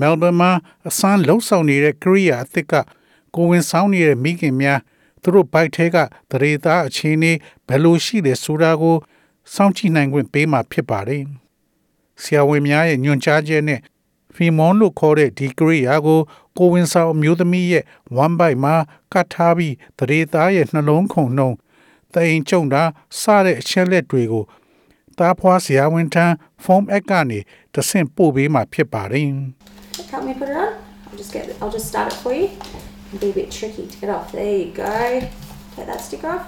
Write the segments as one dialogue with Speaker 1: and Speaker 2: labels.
Speaker 1: မဲလ်ဘန်မှာအစမ်းလှုပ်ဆောင်နေတဲ့ကရိယာအသစ်ကကိုဝင်ဆောင်နေတဲ့မိခင်များသူတို့ဘိုက်ထဲကတရေသားအခြေအနေဘယ်လိုရှိတယ်ဆိုတာကိုစောင့်ကြည့်နိုင်ခွင့်ပေးမှာဖြစ်ပါတယ်။ဆရာဝန်များရဲ့ညွှန်ကြားချက်နဲ့ဖီမွန်လို့ခေါ်တဲ့ဒီကရိယာကို ကိုဝင်ဆောင်အမျိုးသမီးရဲ့ဝမ်ဘိုက်မှာကတ်ထားပြီးတရေသားရဲ့နှလုံးခုန်နှုံတိမ်ကျုံတာစတဲ့အချက်လက်တွေကိုတားဖွားဆရာဝန်ထံဖုန်းအက်ကနေတဆင့်ပို့ပေးမှာဖြစ်ပါတယ်
Speaker 2: Help me put it on. I'll just get. I'll just start it for you. It'll be a bit tricky to get off. There you go. Take that stick off.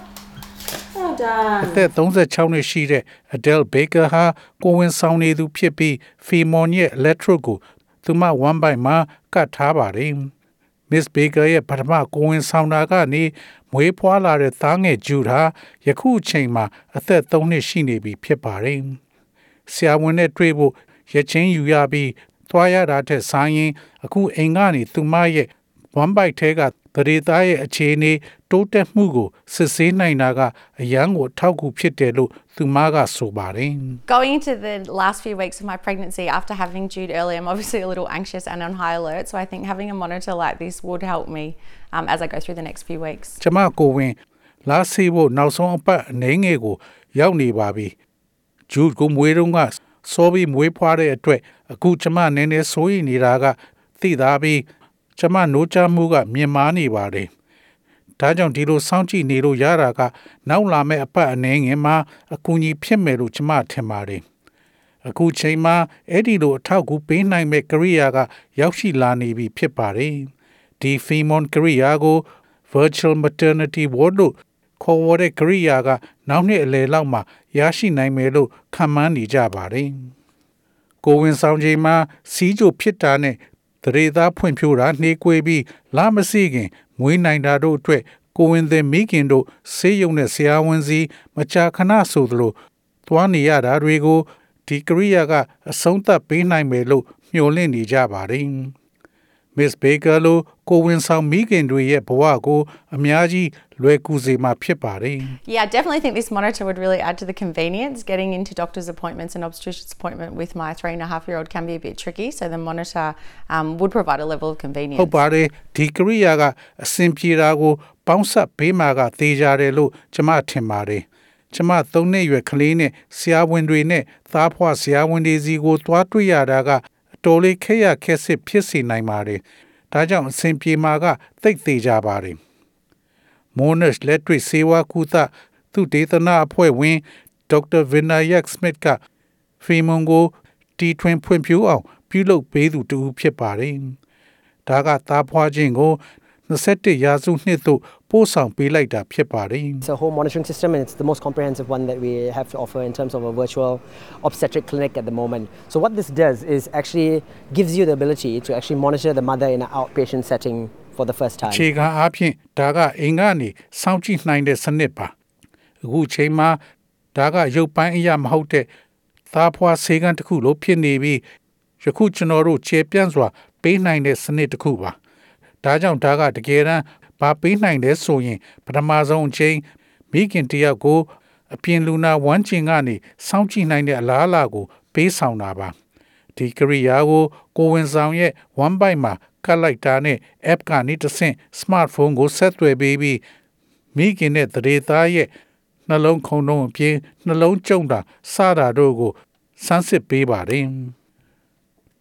Speaker 2: Well
Speaker 1: အ
Speaker 2: done.
Speaker 1: သက်36နှစ်ရှိတဲ့ Adele Baker ဟာကိုဝင်ဆောင်နေသူဖြစ်ပြီး Femon ရဲ့ electrode ကိုသူမဝမ်ဘိုက်မှာကတ်ထားပါတယ်။ Miss Baker ရဲ့ပထမကိုဝင်ဆောင်တာကနေမွေးဖွားလာတဲ့သားငယ်ဂျူဟာယခုအချိန်မှာအသက်3နှစ်ရှိနေပြီဖြစ်ပါတယ်။ဆရာဝန်နဲ့တွေ့ဖို့ရချင်းယူရပြီး သွားရတာထက်ဆိုင်ရင်အခုအိမ်ကနေသူမရဲ့ဝမ်ဘိုက်ထဲကတရေသားရဲ့အခြေအနေတိုးတက်မှုကိုစစ်ဆေးနိုင်တာကအရန်ကိုအထောက်အကူဖြစ်တယ်လို့သူမကဆိုပါတယ်
Speaker 3: Going into the last few weeks of my pregnancy after having Jude early, I'm obviously a little anxious and on high alert. So I think having a monitor like this would help me um, as I go through the next few weeks.
Speaker 1: ကျမကိုဝင်လာစီဖို့နောက်ဆုံးအပတ်အနေငယ်ကိုရောက်နေပါပြီဂျူးကိုမွေးတော့ကစောပြီးမွေးဖွားတဲ့အတွက် အခုကျမနည်းနည်းစိုးရိမ်နေတာကသိသားပြီးကျမနိုးချမှုကမြင်မာနေပါတယ်ဒါကြောင့်ဒီလိုစောင့်ကြည့်နေလို့ရတာကနောက်လာမယ့်အပတ်အနေငယ်မှာအကူအညီဖြစ်မယ်လို့ကျမထင်ပါတယ်အခုချိန်မှာအဲ့ဒီလိုအထောက်အကူပေးနိုင်မဲ့ကရိယာက ရောက်ရှိလာနေပြီဖြစ်ပါတယ်ဒီ Femon ကရိယာကို virtual maternity ward လို့ခေါ်ဝေါ်တဲ့ကရိယာက နောက်နှစ်အလယ်လောက်မှာရရှိနိုင်မယ်လို့ခန့်မှန်းနေကြပါတယ် ကိုဝင်ဆောင်ချိန်မှာစီးကြိုဖြစ်တာနဲ့တရေသားဖွင့်ဖြိုးတာနှေးကွေးပြီးလာမစီခင်မွေးနိုင်တာတို့အတွက်ကိုဝင်သည်မိခင်တို့ဆေးရုံနဲ့ဆရာဝန်စီမကြာခဏဆိုသလိုသွားနေရတာတွေကိုဒီကရိယာကအဆုံးသတ်ပေးနိုင်မယ်လို့မျှော်လင့်နေကြပါတယ် Miss Baker လိုကိုဝင်ဆောင်မိခင်တွေရဲ့ဘဝကိုအများကြီးလွယ်ကူစေမှာဖြစ်ပါတယ်
Speaker 3: Yeah, I definitely think this monitor would really add to the convenience. Getting into doctor's appointments and obstetrician's appointment with my three and a half year old can be a bit tricky. So the monitor um, would provide a level of convenience.
Speaker 1: ဟုတ်ပါတယ်ဒီကရိယာကအဆင်ပြေတာကိုပေါင်းဆက်ပေးမှာကသေချာတယ်လို့ကျွန်မထင်ပါတယ်ကျွန်မသုံးနှစ်ရွယ်ကလေးနဲ့ဆရာဝန်တွေနဲ့သားဖွားဆရာဝန်တွေစီကိုသွားတွေ့ရတာက အတော်လေးခက်ရခက်စစ်ဖြစ်စေနိုင်ပါတယ်ဒါကြောင့်အဆင်ပြေမှာကသိပ်သေးကြပါတယ် Monash လက်တွေ့စေဝါကုသသူဒေသနာအဖွဲ့ဝင်ဒေါက်တာဗင်နာယက်စမစ်ကဖီမွန်ကိုတီထွင်ဖွံ့ဖြိုးအောင် ပြုလုပ်ပေးသူတူဖြစ်ပါတယ်။ဒါကသားဖွားခြင်းကို 21ရာစုနှစ်သို့ပို့ဆောင်ပေးလိုက်တာဖြစ်ပါတယ်
Speaker 4: It's a home monitoring system and it's the most comprehensive one that we have to offer in terms of a virtual obstetric clinic at the moment. So what this does is actually gives you the ability to actually monitor the mother in an outpatient setting for the first ။ time.
Speaker 1: ခြေခံအားဖြင့်ဒါကအိမ်ကနေစောင့်ကြည့်နိုင်တဲ့စနစ်ပါ။အခုချိန်မှာဒါကရုပ်ပိုင်းအရာမဟုတ်တဲ့သားဖွားဆေးကန်းတစ်ခုလိုဖြစ်နေပြီးယခုကျွန်တော်တို့ခြေပြန့်စွာပေးနိုင်တဲ့စနစ်တစ်ခုပါ။ ဒါကြောင့်ဒါကတကယ်တမ်းဘာပေးနိုင်လဲဆိုရင်ပထမဆုံးအချိန်မိခင်တယောက်ကိုအပြင်လူနာဝမ်းကျင်ကနေစောင့်ကြည့်နိုင်တဲ့အလားအလာကို ပေးဆောင်တာပါဒီကရိယာကိုကိုဝင်ဆောင်ရဲ့ one byte မှာကတ်လိုက်တာနဲ့ app ကနေတဆင့် smartphone ကိုဆက်သွယ်ပေးပြီးမိခင်နဲ့တရေသားရဲ့နှလုံးခုန်လုံးအပြင်နှလုံးကျုံတာစတာတို့ကိုစမ်းစစ်ပေးပါတယ်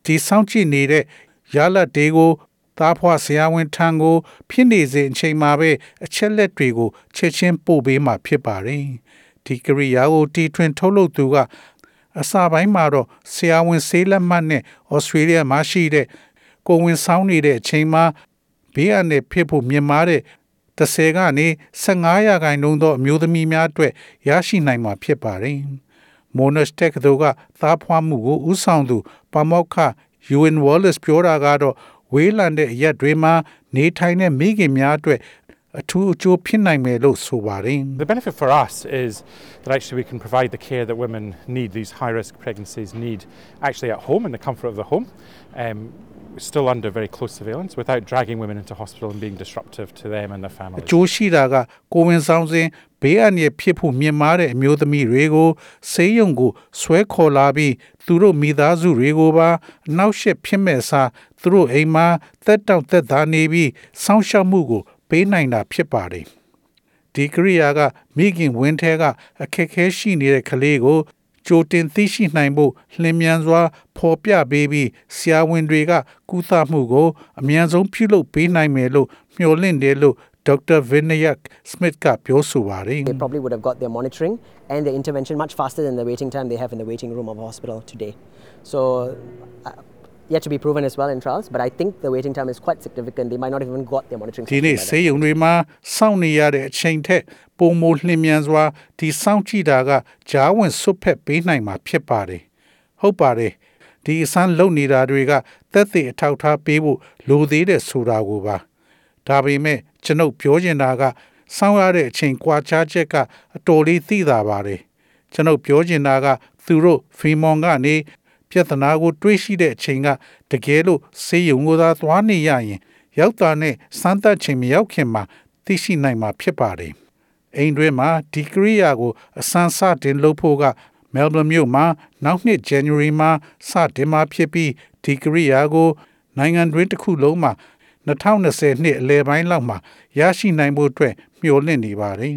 Speaker 1: ဒီဆောင်ကြည့်နေတဲ့ရလဒ်တွေကို သားဖွားဆရာဝန်ထံကို ဖြစ်နေစဉ်အချိန်မှာပဲအချက်လက်တွေကိုချက်ချင်းပို့ပေးမှဖြစ်ပါတယ်ဒီကရိယာကိုတီထွင်ထုတ်လုပ်သူကအစပိုင်းမှာတော့ဆရာဝန်ဆေးလက်မှတ်နဲ့ဩစတြေးလျမှာရှိတဲ့ကိုဝင်ဆောင်နေတဲ့အချိန်မှာဘေးအန္တရာယ်ဖြစ်ဖို့မြင်မာတဲ့30ကနေ15ရာခိုင်နှုန်းသောအမျိုးသမီးများအတွက်ရရှိနိုင်မှာဖြစ်ပါတယ်။ Monash Tech တို့ကသားဖွားမှုကိုဥဆောင်သူပါမောက္ခ UN Wallace ပြောတာကတော့ ဝေးလံတဲ့အရက်တွေမှာနေထိုင်တဲ့မိခင်များအတွက် အထူးအကျိုးဖြစ်နိုင်မယ်လို့ဆိုပါတယ်
Speaker 5: The benefit for us is that actually we can provide the care that women need, these high risk pregnancies need, actually at home in the comfort of the home, um, still under very close surveillance, without dragging women into hospital and being disruptive to them and their
Speaker 1: အ
Speaker 5: families.
Speaker 1: ကျိုးရှိတာကကိုဝင်ဆောင်စဉ်ဘေးအန္တရာယ်ဖြစ်ဖို့မြင်မာတဲ့အမျိုးသမီးတွေကိုဆေးရုံကိုဆွဲခေါ်လာပြီးသူတို့မိသားစုတွေကိုပါအနောက်ရှက်ဖြစ်မဲ့အစားသူတို့အိမ်မှာတက်တောင့်တက်သားနေပြီးစောင့်ရှောက်မှုကို ပေးနိုင်တာဖြစ်ပါတယ်ဒီကရိယာကမိခင်ဝင်းထဲကအခက်အခဲရှိနေတဲ့ကလေးကိုကြိုတင်သိရှိနိုင်ဖို့လျင်မြန်စွာဖော်ပြပေးပြီးဆရာဝန်တွေကကုသမှုကို အမြန်ဆုံးပြုလုပ်ပေးနိုင်မယ်လို့မျှော်လင့်တယ်လို့ဒေါက်တာ Vinayak Smith ကပြောဆိုပါတယ်
Speaker 4: They probably would have got their monitoring and their intervention much faster than the waiting time they have in the waiting room of a hospital today. So, uh, yet to be proven as well in trials, but I think the waiting time is quite significant. They might not have even got their monitoring.
Speaker 1: ဒီ
Speaker 4: session
Speaker 1: နေ့
Speaker 4: by then.
Speaker 1: ဆေးရုံတွေမှာစောင့်နေရတဲ့အချိန်ထက်ပုံမိုလျင်မြန်စွာဒီစောင့်ကြည့်တာကဂျားဝင်ဆွတ်ဖက်ပေးနိုင်မှာဖြစ်ပါတယ်ဟုတ်ပါတယ်ဒီအစမ်းလုံနေတာတွေကသက်သေအထောက်ထားပေးဖို့လိုသေးတဲ့ဆိုတာကိုပါဒါပေမဲ့ကျွန်ုပ်ပြောချင်တာကစောင့်ရတဲ့အချိန်ကွာခြားချက်ကအတော်လေးသိတာပါတယ်ကျွန်ုပ်ပြောချင်တာကသူတို့ဖီမွန်ကနေ ပြဿနာကို တွေးရှိတဲ့အချိန်ကတကယ်လို့ဆေးရုံကိုသာသွားနေရရင် ရောက်တာနဲ့စမ်းသပ်ချိန်မရောက်ခင်မှာသိရှိနိုင်မှာဖြစ်ပါတယ်။အိမ်တွင်းမှာဒီကရိယာကိုအစမ်းစတင်လုပ်ဖို့ကမဲလ်ဘန်မြို့မှာနောက်နှစ် January မှာစတင်မှာဖြစ်ပြီးဒီကရိယာကို နိုင်ငံတွင်းတစ်ခုလုံးမှာ2020နှစ်အလယ်ပိုင်းလောက်မှာရရှိနိုင်ဖို့အတွက်မျှော်လင့်နေပါတယ်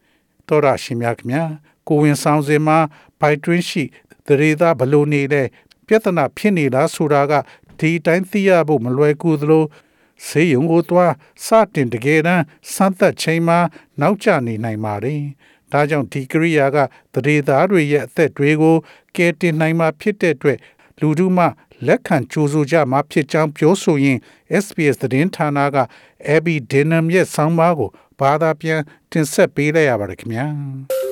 Speaker 1: ။တော်ရရှိမြခင်ဗျာကိုဝင်ဆောင်စင်မှာဘိုက်တွင်းရှိ သရေသားဘလို့နေတဲ့ပြဿနာဖြစ်နေတာဆိုတာကဒီအတိုင်းသိရဖို့မလွယ်ကူသလိုဆေးရုံကိုသွားစတင်တကယ်တမ်းစမ်းသပ်ချိန်မှာနောက်ကျနေနိုင်ပါတယ်။ဒါကြောင့်ဒီကရိယာကတရေသားတွေရဲ့အသက်တွေကိုကယ်တင်နိုင်မှာဖြစ်တဲ့အတွက်လူထုမှလက်ခံကြိုးဆိုကြမှာဖြစ်ကြောင်းပြောဆိုရင် SPS သတင်းဌာနက Abby Denham ရဲ့ဆောင်းပါးကိုဘာသာပြန်တင်ဆက်ပေးလိုက်ရပါတယ်ခင်ဗျာ။